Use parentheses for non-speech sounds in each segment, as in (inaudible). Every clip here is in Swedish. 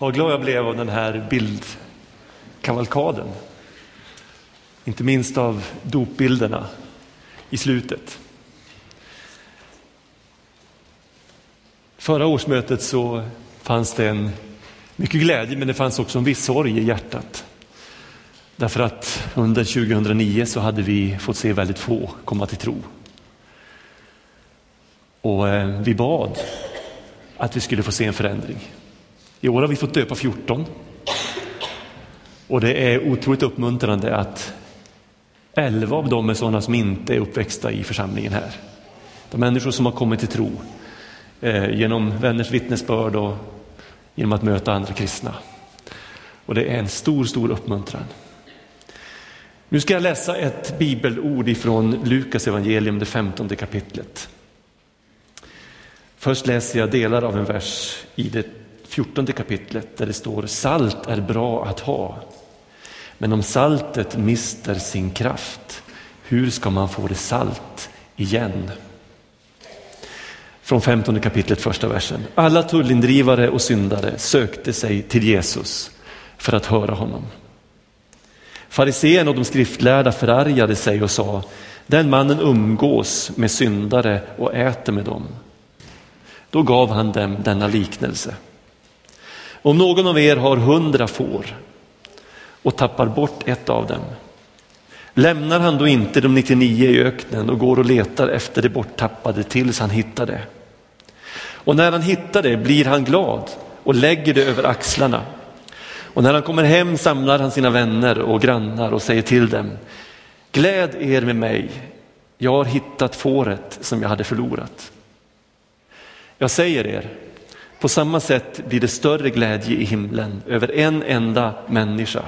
Vad glad jag blev av den här bildkavalkaden. Inte minst av dopbilderna i slutet. Förra årsmötet så fanns det en mycket glädje men det fanns också en viss sorg i hjärtat. Därför att under 2009 så hade vi fått se väldigt få komma till tro. Och eh, vi bad att vi skulle få se en förändring. I år har vi fått döpa 14. Och det är otroligt uppmuntrande att 11 av dem är sådana som inte är uppväxta i församlingen här. De människor som har kommit till tro eh, genom vänners vittnesbörd och genom att möta andra kristna. Och det är en stor, stor uppmuntran. Nu ska jag läsa ett bibelord ifrån Lukas evangelium, det femtonde kapitlet. Först läser jag delar av en vers i det fjortonde kapitlet där det står salt är bra att ha. Men om saltet mister sin kraft, hur ska man få det salt igen? Från femtonde kapitlet första versen. Alla tullindrivare och syndare sökte sig till Jesus för att höra honom. Farisén och de skriftlärda förargade sig och sa, den mannen umgås med syndare och äter med dem. Då gav han dem denna liknelse. Om någon av er har hundra får och tappar bort ett av dem, lämnar han då inte de 99 i öknen och går och letar efter det borttappade tills han hittar det? Och när han hittar det blir han glad och lägger det över axlarna. Och när han kommer hem samlar han sina vänner och grannar och säger till dem, gläd er med mig, jag har hittat fåret som jag hade förlorat. Jag säger er, på samma sätt blir det större glädje i himlen över en enda människa,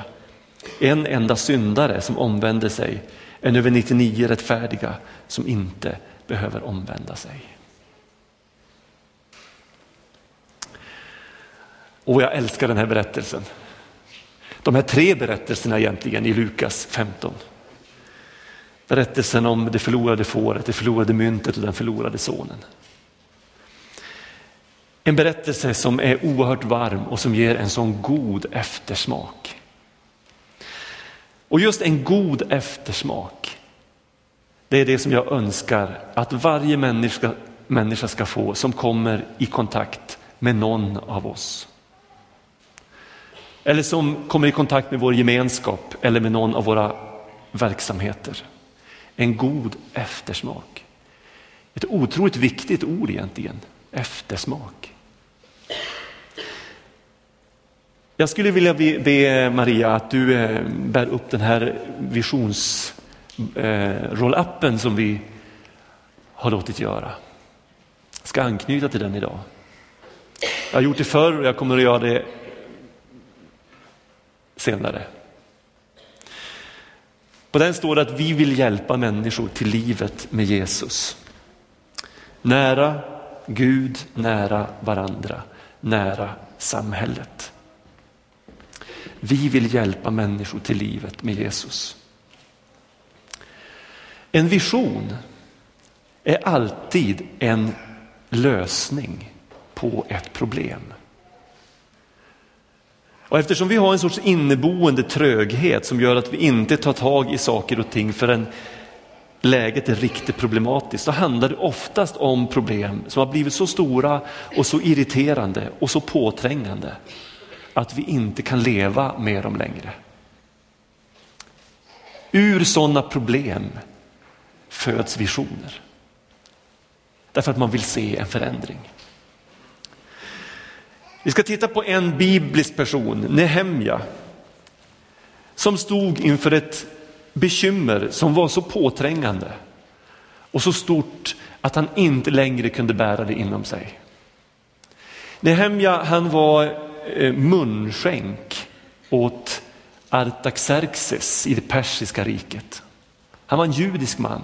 en enda syndare som omvänder sig, än över 99 rättfärdiga som inte behöver omvända sig. Och jag älskar den här berättelsen. De här tre berättelserna egentligen i Lukas 15. Berättelsen om det förlorade fåret, det förlorade myntet och den förlorade sonen. En berättelse som är oerhört varm och som ger en sån god eftersmak. Och just en god eftersmak, det är det som jag önskar att varje människa, människa ska få som kommer i kontakt med någon av oss. Eller som kommer i kontakt med vår gemenskap eller med någon av våra verksamheter. En god eftersmak. Ett otroligt viktigt ord egentligen, eftersmak. Jag skulle vilja be, be Maria att du eh, bär upp den här visionsrollappen eh, som vi har låtit göra. Jag ska anknyta till den idag. Jag har gjort det förr och jag kommer att göra det senare. På den står det att vi vill hjälpa människor till livet med Jesus. Nära Gud, nära varandra, nära samhället. Vi vill hjälpa människor till livet med Jesus. En vision är alltid en lösning på ett problem. Och eftersom vi har en sorts inneboende tröghet som gör att vi inte tar tag i saker och ting förrän läget är riktigt problematiskt så handlar det oftast om problem som har blivit så stora och så irriterande och så påträngande att vi inte kan leva med dem längre. Ur sådana problem föds visioner. Därför att man vill se en förändring. Vi ska titta på en biblisk person, Nehemja, som stod inför ett bekymmer som var så påträngande och så stort att han inte längre kunde bära det inom sig. Nehemja han var Eh, munskänk åt Artaxerxes i det persiska riket. Han var en judisk man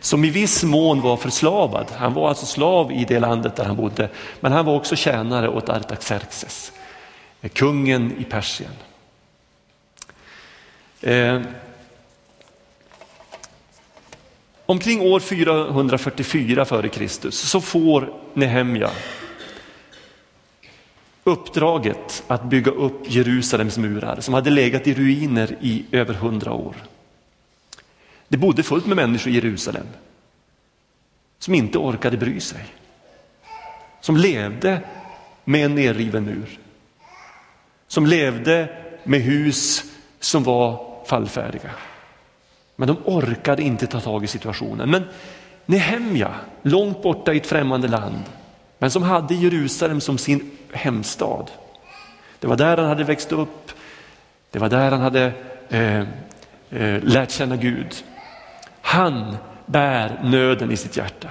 som i viss mån var förslavad. Han var alltså slav i det landet där han bodde, men han var också tjänare åt Artaxerxes, eh, kungen i Persien. Eh, omkring år 444 före Kristus så får Nehemja uppdraget att bygga upp Jerusalems murar som hade legat i ruiner i över hundra år. Det bodde fullt med människor i Jerusalem som inte orkade bry sig. Som levde med en nerriven mur. Som levde med hus som var fallfärdiga. Men de orkade inte ta tag i situationen. Men Nehemja, långt borta i ett främmande land, men som hade Jerusalem som sin hemstad. Det var där han hade växt upp, det var där han hade eh, eh, lärt känna Gud. Han bär nöden i sitt hjärta.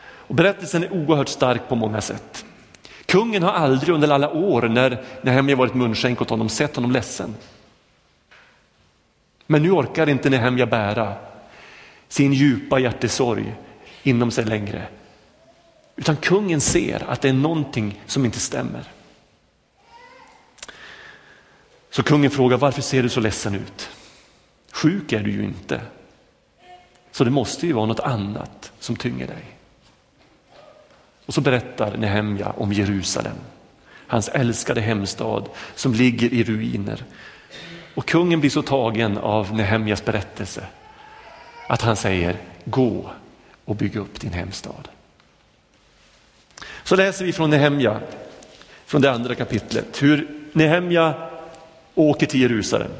Och berättelsen är oerhört stark på många sätt. Kungen har aldrig under alla år när Nehemja varit munskänk åt honom sett honom ledsen. Men nu orkar inte Nehemja bära sin djupa hjärtesorg inom sig längre. Utan kungen ser att det är någonting som inte stämmer. Så kungen frågar varför ser du så ledsen ut? Sjuk är du ju inte. Så det måste ju vara något annat som tynger dig. Och så berättar Nehemja om Jerusalem, hans älskade hemstad som ligger i ruiner. Och kungen blir så tagen av Nehemjas berättelse att han säger gå och bygg upp din hemstad. Så läser vi från Nehemja, från det andra kapitlet, hur Nehemja åker till Jerusalem.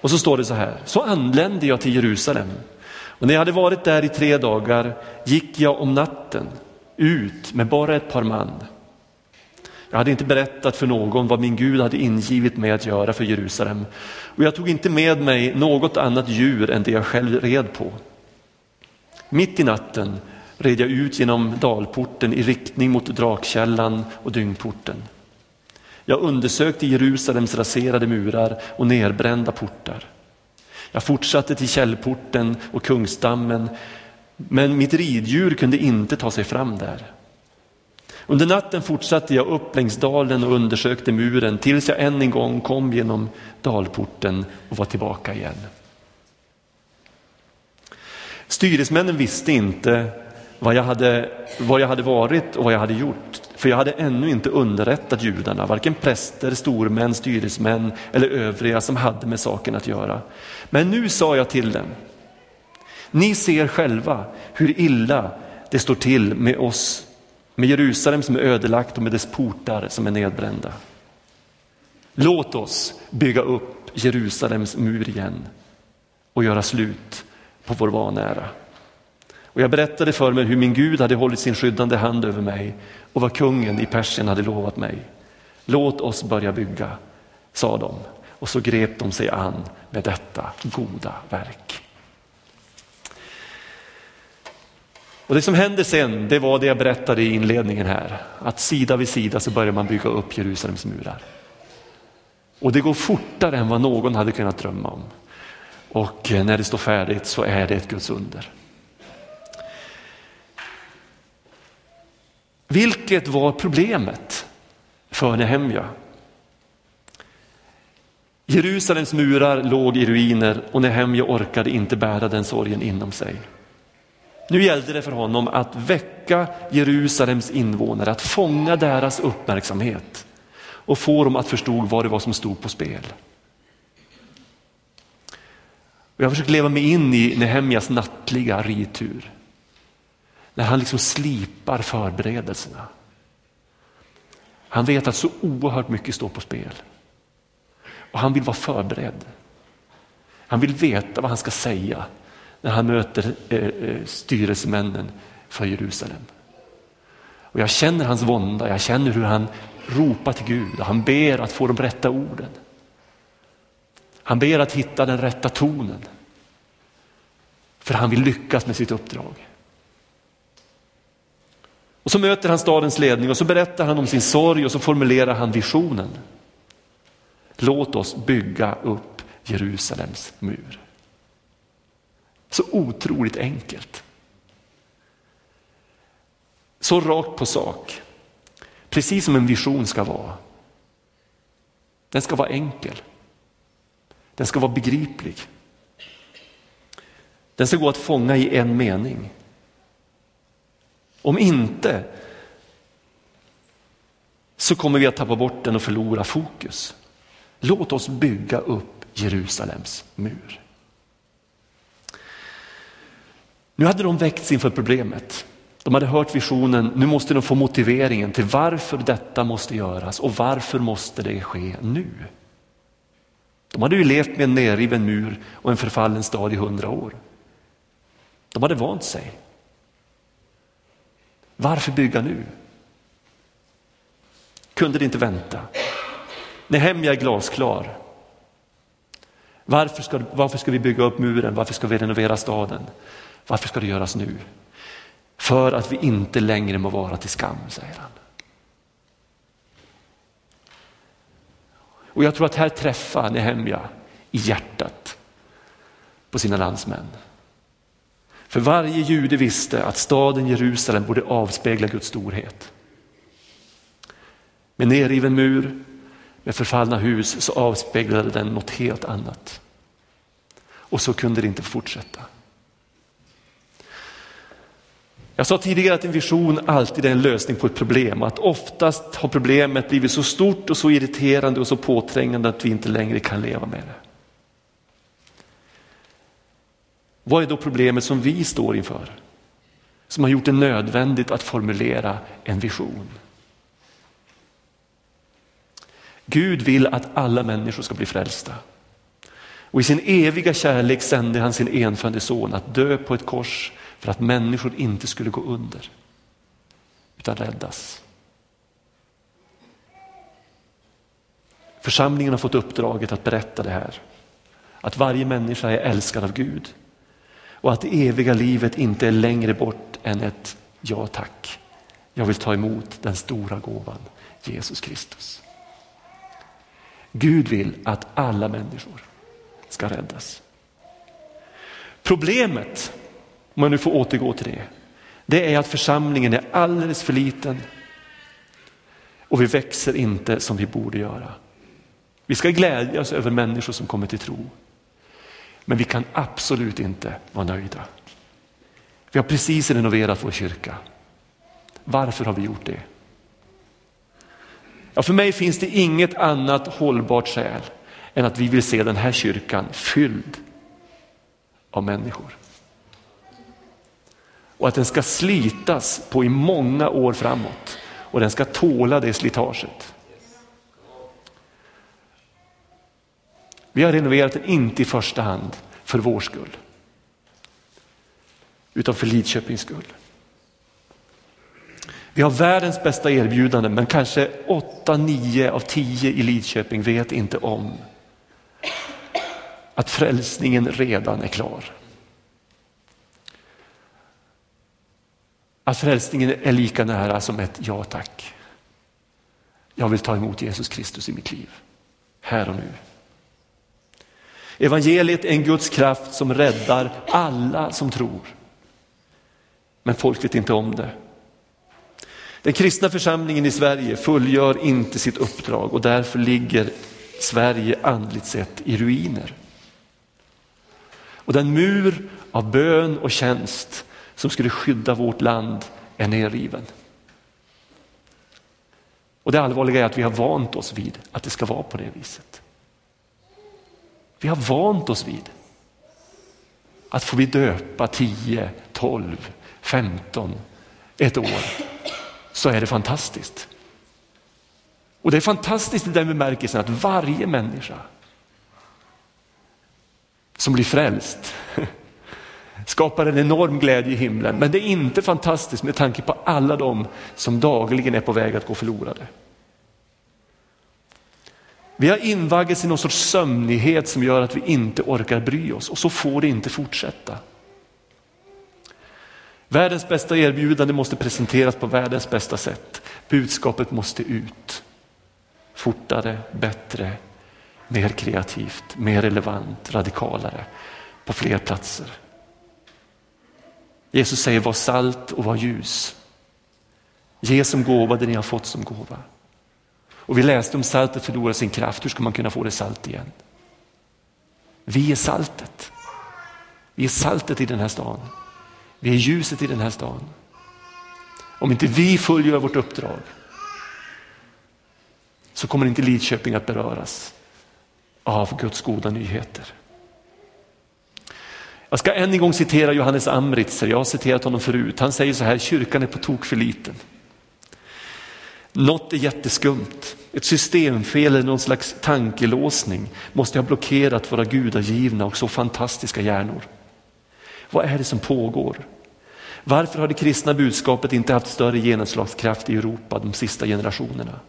Och så står det så här, så anlände jag till Jerusalem och när jag hade varit där i tre dagar gick jag om natten ut med bara ett par man. Jag hade inte berättat för någon vad min Gud hade ingivit mig att göra för Jerusalem och jag tog inte med mig något annat djur än det jag själv red på. Mitt i natten red jag ut genom dalporten i riktning mot drakkällan och dyngporten. Jag undersökte Jerusalems raserade murar och nerbrända portar. Jag fortsatte till källporten och kungsdammen, men mitt riddjur kunde inte ta sig fram där. Under natten fortsatte jag upp längs dalen och undersökte muren tills jag än en gång kom genom dalporten och var tillbaka igen. Styresmännen visste inte vad jag, hade, vad jag hade varit och vad jag hade gjort. För jag hade ännu inte underrättat judarna, varken präster, stormän, styresmän eller övriga som hade med saken att göra. Men nu sa jag till dem, ni ser själva hur illa det står till med oss, med Jerusalem som är ödelagt och med dess portar som är nedbrända. Låt oss bygga upp Jerusalems mur igen och göra slut på vår vanära. Och jag berättade för mig hur min Gud hade hållit sin skyddande hand över mig och vad kungen i Persien hade lovat mig. Låt oss börja bygga, sa de och så grep de sig an med detta goda verk. Och Det som hände sen, det var det jag berättade i inledningen här, att sida vid sida så börjar man bygga upp Jerusalems murar. Och det går fortare än vad någon hade kunnat drömma om. Och eh, när det står färdigt så är det ett Guds under. Vilket var problemet för Nehemja? Jerusalems murar låg i ruiner och Nehemja orkade inte bära den sorgen inom sig. Nu gällde det för honom att väcka Jerusalems invånare, att fånga deras uppmärksamhet och få dem att förstå vad det var som stod på spel. Och jag försöker leva mig in i Nehemjas nattliga ritur. När han liksom slipar förberedelserna. Han vet att så oerhört mycket står på spel. Och han vill vara förberedd. Han vill veta vad han ska säga när han möter eh, eh styrelsemännen för Jerusalem. Och jag känner hans vånda, jag känner hur han ropar till Gud och han ber att få de rätta orden. Han ber att hitta den rätta tonen. För han vill lyckas med sitt uppdrag. Och så möter han stadens ledning och så berättar han om sin sorg och så formulerar han visionen. Låt oss bygga upp Jerusalems mur. Så otroligt enkelt. Så rakt på sak. Precis som en vision ska vara. Den ska vara enkel. Den ska vara begriplig. Den ska gå att fånga i en mening. Om inte så kommer vi att tappa bort den och förlora fokus. Låt oss bygga upp Jerusalems mur. Nu hade de väckts inför problemet. De hade hört visionen, nu måste de få motiveringen till varför detta måste göras och varför måste det ske nu? De hade ju levt med en nerriven mur och en förfallen stad i hundra år. De hade vant sig. Varför bygga nu? Kunde det inte vänta? Nehemja är glasklar. Varför ska, varför ska vi bygga upp muren? Varför ska vi renovera staden? Varför ska det göras nu? För att vi inte längre må vara till skam, säger han. Och jag tror att här träffar Nehemja i hjärtat på sina landsmän. För varje jude visste att staden Jerusalem borde avspegla Guds storhet. Med nerriven mur, med förfallna hus så avspeglade den något helt annat. Och så kunde det inte fortsätta. Jag sa tidigare att en vision alltid är en lösning på ett problem och att oftast har problemet blivit så stort och så irriterande och så påträngande att vi inte längre kan leva med det. Vad är då problemet som vi står inför? Som har gjort det nödvändigt att formulera en vision. Gud vill att alla människor ska bli frälsta. Och i sin eviga kärlek sände han sin enfödde son att dö på ett kors för att människor inte skulle gå under utan räddas. Församlingen har fått uppdraget att berätta det här. Att varje människa är älskad av Gud och att det eviga livet inte är längre bort än ett ja tack. Jag vill ta emot den stora gåvan Jesus Kristus. Gud vill att alla människor ska räddas. Problemet, om jag nu får återgå till det, det är att församlingen är alldeles för liten och vi växer inte som vi borde göra. Vi ska glädjas över människor som kommer till tro. Men vi kan absolut inte vara nöjda. Vi har precis renoverat vår kyrka. Varför har vi gjort det? Ja, för mig finns det inget annat hållbart skäl än att vi vill se den här kyrkan fylld av människor. Och att den ska slitas på i många år framåt och den ska tåla det slitaget. Vi har renoverat den inte i första hand för vår skull, utan för Lidköpings skull. Vi har världens bästa erbjudande men kanske 8-9 av 10 i Lidköping vet inte om att frälsningen redan är klar. Att frälsningen är lika nära som ett ja tack. Jag vill ta emot Jesus Kristus i mitt liv, här och nu. Evangeliet är en Guds kraft som räddar alla som tror. Men folk vet inte om det. Den kristna församlingen i Sverige fullgör inte sitt uppdrag och därför ligger Sverige andligt sett i ruiner. Och den mur av bön och tjänst som skulle skydda vårt land är nerriven. Och det allvarliga är att vi har vant oss vid att det ska vara på det viset. Vi har vant oss vid att får vi döpa 10, 12, 15, ett år så är det fantastiskt. Och det är fantastiskt i den bemärkelsen att varje människa som blir frälst (laughs) skapar en enorm glädje i himlen. Men det är inte fantastiskt med tanke på alla de som dagligen är på väg att gå förlorade. Vi har invaggats i någon sorts sömnighet som gör att vi inte orkar bry oss och så får det inte fortsätta. Världens bästa erbjudande måste presenteras på världens bästa sätt. Budskapet måste ut. Fortare, bättre, mer kreativt, mer relevant, radikalare, på fler platser. Jesus säger var salt och var ljus. Ge som gåva det ni har fått som gåva. Och vi läste om saltet förlorar sin kraft, hur ska man kunna få det salt igen? Vi är saltet. Vi är saltet i den här staden. Vi är ljuset i den här staden. Om inte vi fullgör vårt uppdrag så kommer inte Lidköping att beröras av Guds goda nyheter. Jag ska än en gång citera Johannes Amritzer, jag har citerat honom förut. Han säger så här, kyrkan är på tok för liten. Något är jätteskumt. Ett systemfel eller någon slags tankelåsning måste ha blockerat våra gudagivna och så fantastiska hjärnor. Vad är det som pågår? Varför har det kristna budskapet inte haft större genomslagskraft i Europa de sista generationerna?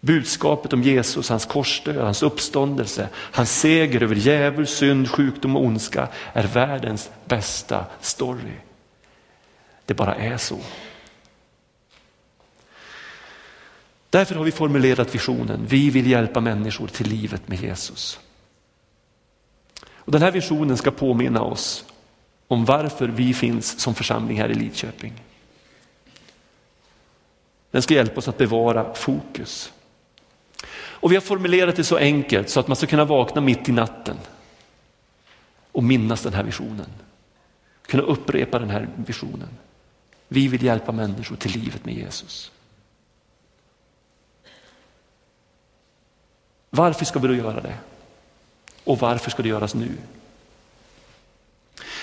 Budskapet om Jesus, hans korsdöd, hans uppståndelse, hans seger över djävul, synd, sjukdom och ondska är världens bästa story. Det bara är så. Därför har vi formulerat visionen, vi vill hjälpa människor till livet med Jesus. Och den här visionen ska påminna oss om varför vi finns som församling här i Lidköping. Den ska hjälpa oss att bevara fokus. Och vi har formulerat det så enkelt så att man ska kunna vakna mitt i natten och minnas den här visionen. Kunna upprepa den här visionen. Vi vill hjälpa människor till livet med Jesus. Varför ska vi då göra det? Och varför ska det göras nu?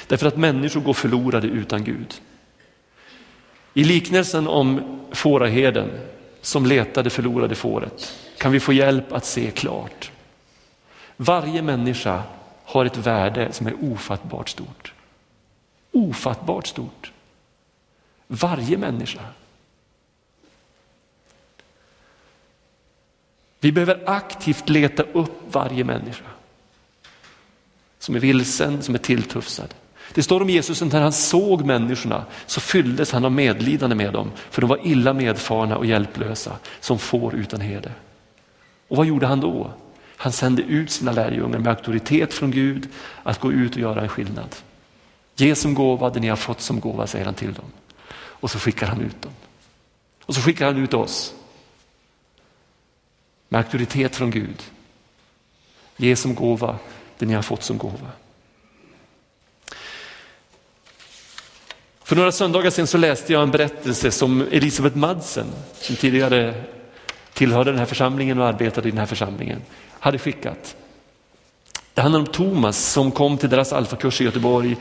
Därför att människor går förlorade utan Gud. I liknelsen om fåraherden som letade förlorade fåret kan vi få hjälp att se klart. Varje människa har ett värde som är ofattbart stort. Ofattbart stort. Varje människa. Vi behöver aktivt leta upp varje människa som är vilsen, som är tilltufsad. Det står om Jesus när han såg människorna så fylldes han av medlidande med dem för de var illa medfarna och hjälplösa som får utan herde. Och vad gjorde han då? Han sände ut sina lärjungar med auktoritet från Gud att gå ut och göra en skillnad. Ge som gåva det ni har fått som gåva, säger han till dem. Och så skickar han ut dem. Och så skickar han ut oss. Med auktoritet från Gud. Ge som gåva det ni har fått som gåva. För några söndagar sedan så läste jag en berättelse som Elisabeth Madsen, som tidigare tillhörde den här församlingen och arbetade i den här församlingen, hade skickat. Det handlar om Thomas som kom till deras alfakurs i Göteborg,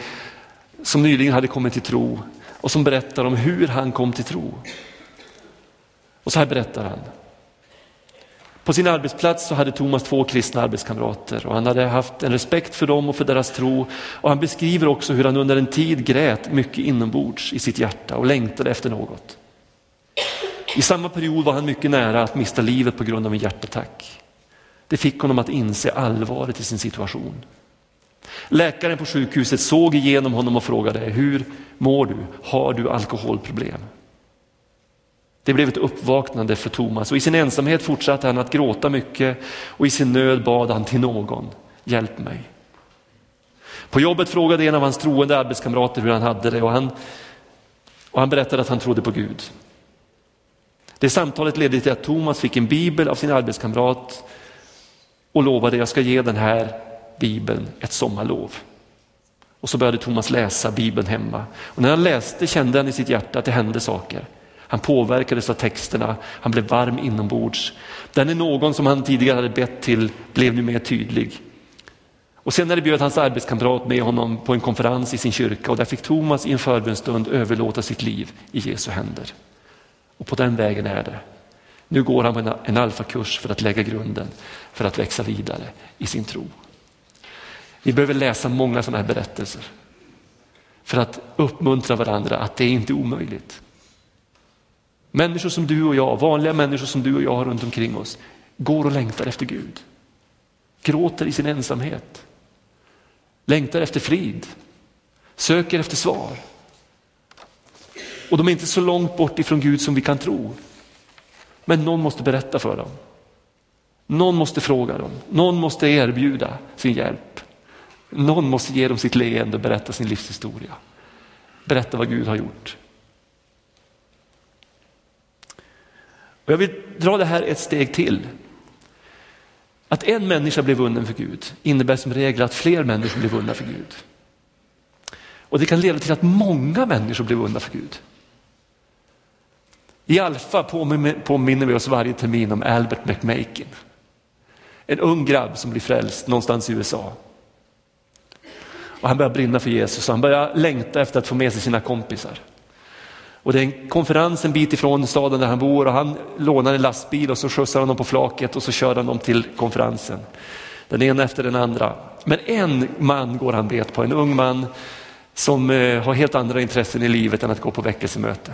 som nyligen hade kommit till tro och som berättar om hur han kom till tro. Och så här berättar han. På sin arbetsplats så hade Thomas två kristna arbetskamrater och han hade haft en respekt för dem och för deras tro. Och han beskriver också hur han under en tid grät mycket inombords i sitt hjärta och längtade efter något. I samma period var han mycket nära att mista livet på grund av en hjärtattack. Det fick honom att inse allvaret i sin situation. Läkaren på sjukhuset såg igenom honom och frågade, hur mår du? Har du alkoholproblem? Det blev ett uppvaknande för Thomas och i sin ensamhet fortsatte han att gråta mycket och i sin nöd bad han till någon, hjälp mig. På jobbet frågade en av hans troende arbetskamrater hur han hade det och han, och han berättade att han trodde på Gud. Det samtalet ledde till att Thomas fick en bibel av sin arbetskamrat och lovade jag ska ge den här bibeln ett sommarlov. Och så började Thomas läsa bibeln hemma. Och när han läste kände han i sitt hjärta att det hände saker. Han påverkades av texterna, han blev varm inombords. Den är någon som han tidigare hade bett till blev nu mer tydlig. Och senare bjöd hans arbetskamrat med honom på en konferens i sin kyrka och där fick Thomas i en förbönstund överlåta sitt liv i Jesu händer. Och på den vägen är det. Nu går han på en alfakurs för att lägga grunden för att växa vidare i sin tro. Vi behöver läsa många sådana här berättelser för att uppmuntra varandra att det är inte är omöjligt. Människor som du och jag, vanliga människor som du och jag har runt omkring oss, går och längtar efter Gud. Gråter i sin ensamhet. Längtar efter frid. Söker efter svar. Och de är inte så långt bort ifrån Gud som vi kan tro. Men någon måste berätta för dem. Någon måste fråga dem. Någon måste erbjuda sin hjälp. Någon måste ge dem sitt leende och berätta sin livshistoria. Berätta vad Gud har gjort. Och jag vill dra det här ett steg till. Att en människa blir vunnen för Gud innebär som regel att fler människor blir vunna för Gud. Och det kan leda till att många människor blir vunna för Gud. I Alfa påminner vi oss varje termin om Albert McMakin. En ung grabb som blir frälst någonstans i USA. Och han börjar brinna för Jesus och han börjar längta efter att få med sig sina kompisar. Och det är en konferens en bit ifrån staden där han bor och han lånar en lastbil och så skjutsar han dem på flaket och så kör han dem till konferensen. Den ena efter den andra. Men en man går han bet på, en ung man som eh, har helt andra intressen i livet än att gå på väckelsemöte.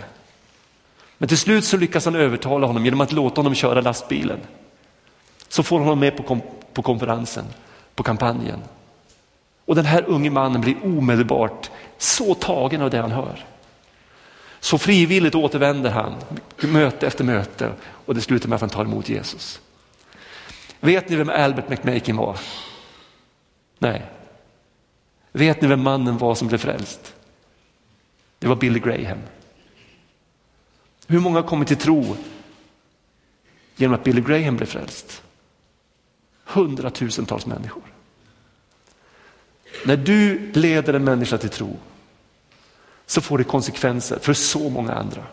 Men till slut så lyckas han övertala honom genom att låta honom köra lastbilen. Så får honom med på, kom på konferensen, på kampanjen. Och den här unge mannen blir omedelbart så tagen av det han hör. Så frivilligt återvänder han, möte efter möte och det slutar med att han tar emot Jesus. Vet ni vem Albert McMakin var? Nej. Vet ni vem mannen var som blev frälst? Det var Billy Graham. Hur många har kommit till tro genom att Billy Graham blev frälst? Hundratusentals människor. När du leder en människa till tro så får det konsekvenser för så många andra.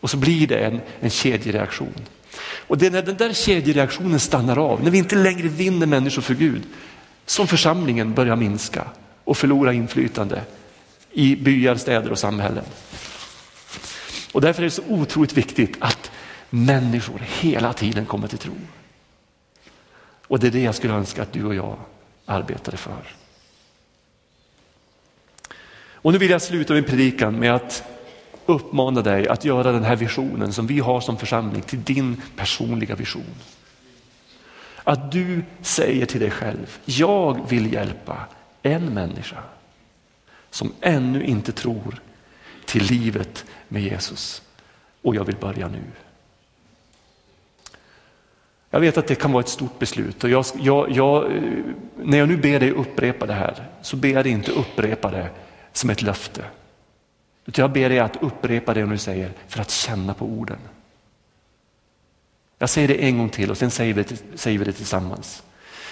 Och så blir det en, en kedjereaktion. Och det är när den där kedjereaktionen stannar av, när vi inte längre vinner människor för Gud, som församlingen börjar minska och förlora inflytande i byar, städer och samhällen. Och därför är det så otroligt viktigt att människor hela tiden kommer till tro. Och det är det jag skulle önska att du och jag arbetade för. Och nu vill jag sluta min predikan med att uppmana dig att göra den här visionen som vi har som församling till din personliga vision. Att du säger till dig själv, jag vill hjälpa en människa som ännu inte tror till livet med Jesus och jag vill börja nu. Jag vet att det kan vara ett stort beslut och jag, jag, jag, eh, när jag nu ber dig upprepa det här så ber jag dig inte upprepa det som ett löfte. Utan jag ber dig att upprepa det du säger för att känna på orden. Jag säger det en gång till och sen säger vi, säger vi det tillsammans.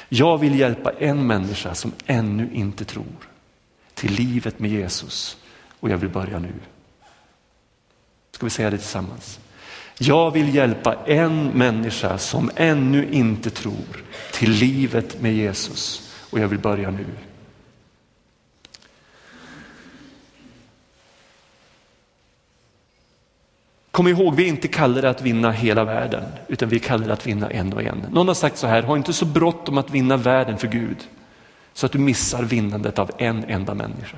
Jag vill hjälpa en människa som ännu inte tror till livet med Jesus och jag vill börja nu. Ska vi säga det tillsammans? Jag vill hjälpa en människa som ännu inte tror till livet med Jesus och jag vill börja nu. Kom ihåg, vi är inte kallade att vinna hela världen, utan vi är kallade att vinna en och en. Någon har sagt så här, ha inte så bråttom att vinna världen för Gud, så att du missar vinnandet av en enda människa.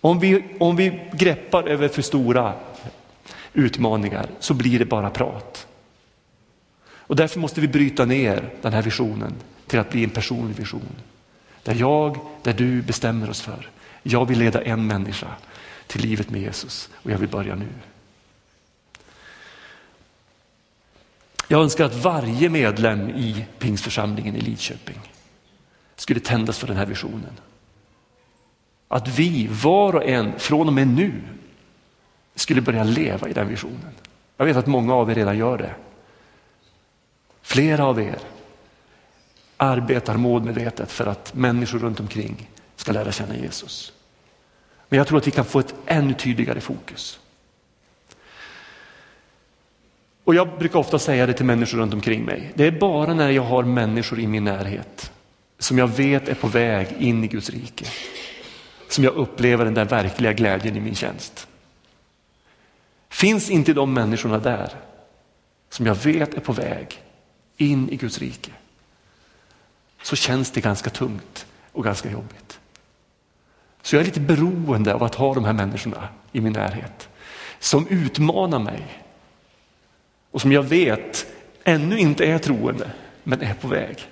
Om vi, om vi greppar över för stora utmaningar så blir det bara prat. Och därför måste vi bryta ner den här visionen till att bli en personlig vision. Där jag, där du bestämmer oss för, jag vill leda en människa till livet med Jesus och jag vill börja nu. Jag önskar att varje medlem i Pingsförsamlingen i Lidköping skulle tändas för den här visionen. Att vi, var och en, från och med nu skulle börja leva i den visionen. Jag vet att många av er redan gör det. Flera av er arbetar målmedvetet för att människor runt omkring ska lära känna Jesus. Men jag tror att vi kan få ett ännu tydligare fokus. Och Jag brukar ofta säga det till människor runt omkring mig. Det är bara när jag har människor i min närhet som jag vet är på väg in i Guds rike som jag upplever den där verkliga glädjen i min tjänst. Finns inte de människorna där som jag vet är på väg in i Guds rike så känns det ganska tungt och ganska jobbigt. Så jag är lite beroende av att ha de här människorna i min närhet som utmanar mig och som jag vet ännu inte är troende men är på väg.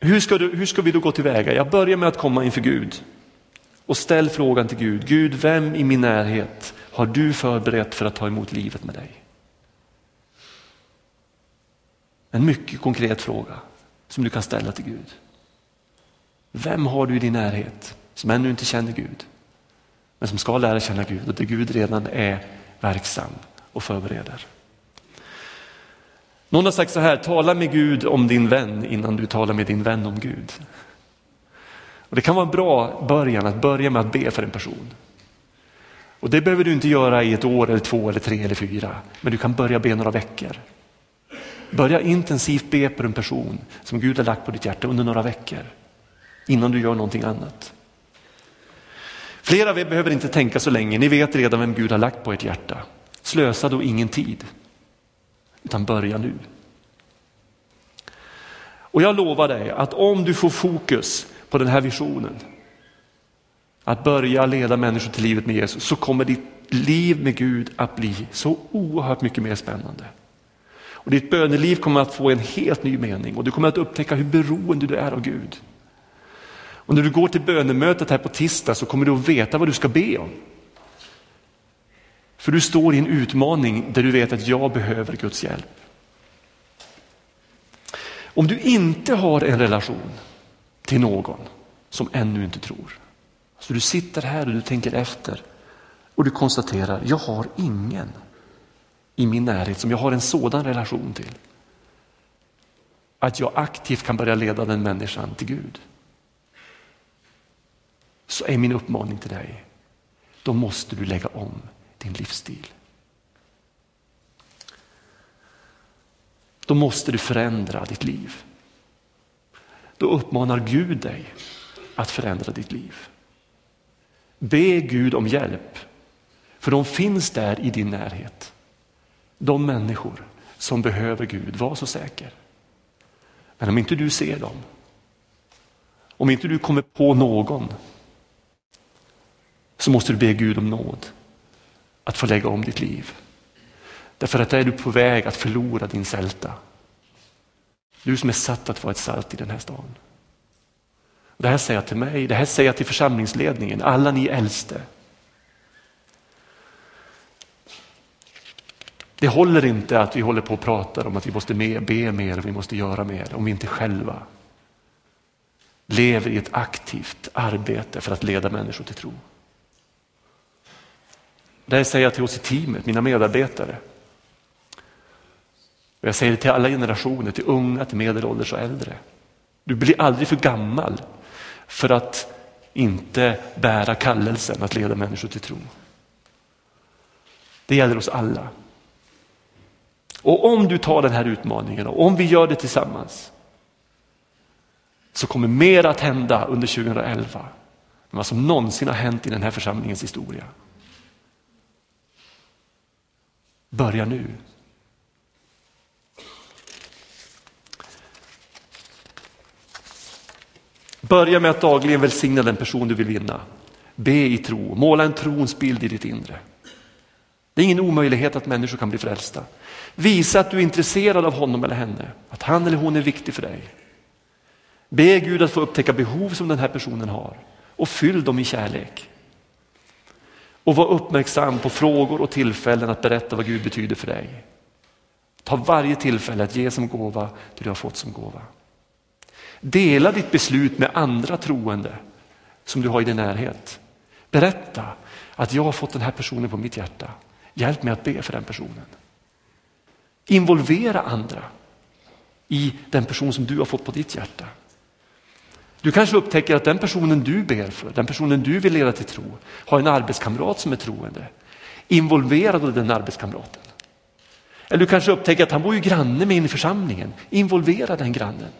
Hur ska, du, hur ska vi då gå tillväga? Jag börjar med att komma inför Gud och ställ frågan till Gud. Gud, vem i min närhet har du förberett för att ta emot livet med dig? En mycket konkret fråga som du kan ställa till Gud. Vem har du i din närhet som ännu inte känner Gud, men som ska lära känna Gud och där Gud redan är verksam och förbereder? Någon har sagt så här, tala med Gud om din vän innan du talar med din vän om Gud. Och Det kan vara en bra början att börja med att be för en person. Och Det behöver du inte göra i ett år, eller två, eller tre eller fyra. Men du kan börja be några veckor. Börja intensivt be på en person som Gud har lagt på ditt hjärta under några veckor. Innan du gör någonting annat. Flera av er behöver inte tänka så länge, ni vet redan vem Gud har lagt på ert hjärta. Slösa då ingen tid, utan börja nu. Och jag lovar dig att om du får fokus på den här visionen, att börja leda människor till livet med Jesus, så kommer ditt liv med Gud att bli så oerhört mycket mer spännande. Och ditt böneliv kommer att få en helt ny mening och du kommer att upptäcka hur beroende du är av Gud. Och när du går till bönemötet här på tisdag så kommer du att veta vad du ska be om. För du står i en utmaning där du vet att jag behöver Guds hjälp. Om du inte har en relation till någon som ännu inte tror. Så du sitter här och du tänker efter och du konstaterar, jag har ingen i min närhet som jag har en sådan relation till. Att jag aktivt kan börja leda den människan till Gud. Så är min uppmaning till dig, då måste du lägga om din livsstil. Då måste du förändra ditt liv. Då uppmanar Gud dig att förändra ditt liv. Be Gud om hjälp, för de finns där i din närhet. De människor som behöver Gud, var så säker. Men om inte du ser dem, om inte du kommer på någon, så måste du be Gud om nåd att få lägga om ditt liv. Därför att där är du på väg att förlora din sälta. Du som är satt att vara ett salt i den här staden. Det här säger jag till mig, det här säger jag till församlingsledningen, alla ni äldste. Det håller inte att vi håller på och pratar om att vi måste be mer, vi måste göra mer, om vi inte själva lever i ett aktivt arbete för att leda människor till tro. Det här säger jag till oss i teamet, mina medarbetare. Och jag säger det till alla generationer, till unga, till medelålders och äldre. Du blir aldrig för gammal för att inte bära kallelsen att leda människor till tro. Det gäller oss alla. Och om du tar den här utmaningen och om vi gör det tillsammans så kommer mer att hända under 2011 än vad som någonsin har hänt i den här församlingens historia. Börja nu. Börja med att dagligen välsigna den person du vill vinna. Be i tro, måla en trons bild i ditt inre. Det är ingen omöjlighet att människor kan bli frälsta. Visa att du är intresserad av honom eller henne, att han eller hon är viktig för dig. Be Gud att få upptäcka behov som den här personen har och fyll dem i kärlek. Och var uppmärksam på frågor och tillfällen att berätta vad Gud betyder för dig. Ta varje tillfälle att ge som gåva det du har fått som gåva. Dela ditt beslut med andra troende som du har i din närhet. Berätta att jag har fått den här personen på mitt hjärta. Hjälp mig att be för den personen. Involvera andra i den person som du har fått på ditt hjärta. Du kanske upptäcker att den personen du ber för, den personen du vill leda till tro, har en arbetskamrat som är troende. Involvera då den arbetskamraten. Eller du kanske upptäcker att han bor ju granne med in i församlingen. Involvera den grannen.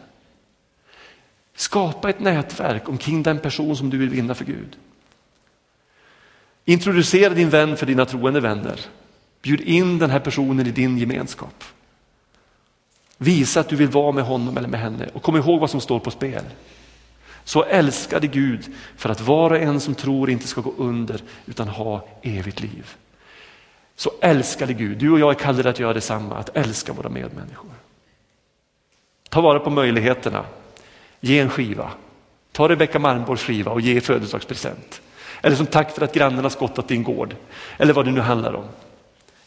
Skapa ett nätverk omkring den person som du vill vinna för Gud. Introducera din vän för dina troende vänner. Bjud in den här personen i din gemenskap. Visa att du vill vara med honom eller med henne och kom ihåg vad som står på spel. Så älskade Gud för att var och en som tror inte ska gå under utan ha evigt liv. Så älskade Gud, du och jag är kallade att göra detsamma, att älska våra medmänniskor. Ta vara på möjligheterna, ge en skiva. Ta Rebecka Malmborgs skiva och ge i födelsedagspresent. Eller som tack för att grannen har skottat din gård. Eller vad det nu handlar om.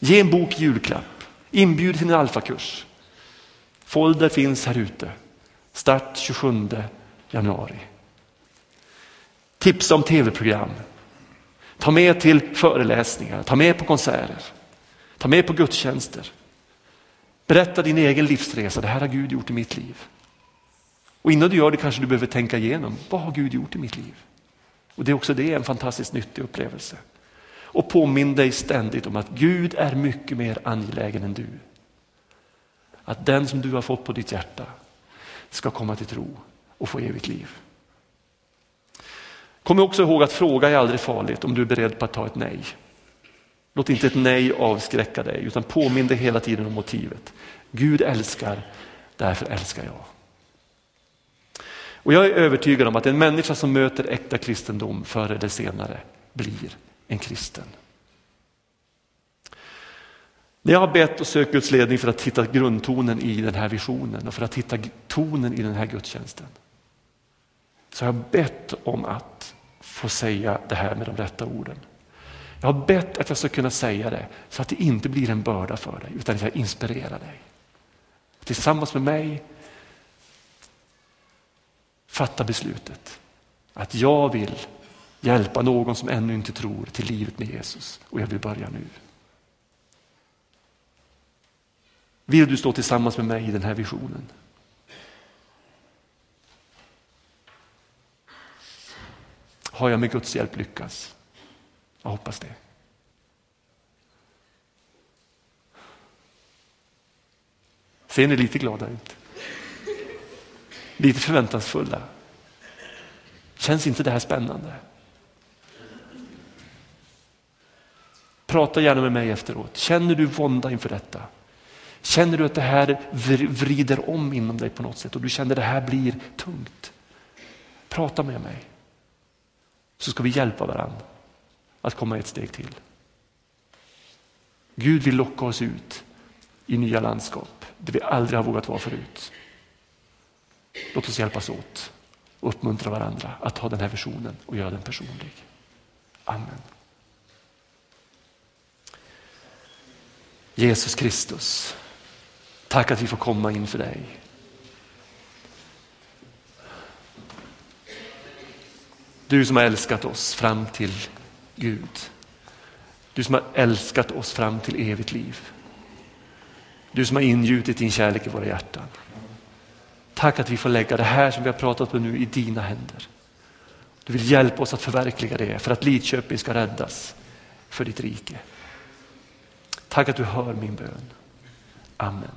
Ge en bok julklapp. Inbjud till en alfakurs. Folder finns här ute. Start 27 januari. Tipsa om tv-program. Ta med till föreläsningar, ta med på konserter, ta med på gudstjänster. Berätta din egen livsresa, det här har Gud gjort i mitt liv. Och innan du gör det kanske du behöver tänka igenom, vad har Gud gjort i mitt liv? Och det är också det en fantastiskt nyttig upplevelse. Och påminn dig ständigt om att Gud är mycket mer angelägen än du. Att den som du har fått på ditt hjärta ska komma till tro och få evigt liv. Kom också ihåg att fråga är aldrig farligt om du är beredd på att ta ett nej. Låt inte ett nej avskräcka dig utan påminn dig hela tiden om motivet. Gud älskar, därför älskar jag. Och jag är övertygad om att en människa som möter äkta kristendom förr eller senare blir en kristen. När jag har bett och sökt Guds ledning för att hitta grundtonen i den här visionen och för att hitta tonen i den här gudstjänsten. Så har jag bett om att få säga det här med de rätta orden. Jag har bett att jag ska kunna säga det så att det inte blir en börda för dig utan att jag inspirerar dig. Tillsammans med mig fatta beslutet att jag vill hjälpa någon som ännu inte tror till livet med Jesus och jag vill börja nu. Vill du stå tillsammans med mig i den här visionen? Har jag med Guds hjälp lyckats? Jag hoppas det. Ser ni lite glada ut? Lite förväntansfulla. Känns inte det här spännande? Prata gärna med mig efteråt. Känner du vånda inför detta? Känner du att det här vrider om inom dig på något sätt och du känner att det här blir tungt? Prata med mig. Så ska vi hjälpa varandra att komma ett steg till. Gud vill locka oss ut i nya landskap där vi aldrig har vågat vara förut. Låt oss hjälpas åt och uppmuntra varandra att ta den här visionen och göra den personlig. Amen. Jesus Kristus, tack att vi får komma inför dig. Du som har älskat oss fram till Gud. Du som har älskat oss fram till evigt liv. Du som har ingjutit din kärlek i våra hjärtan. Tack att vi får lägga det här som vi har pratat om nu i dina händer. Du vill hjälpa oss att förverkliga det för att Lidköping ska räddas för ditt rike. Tack att du hör min bön. Amen.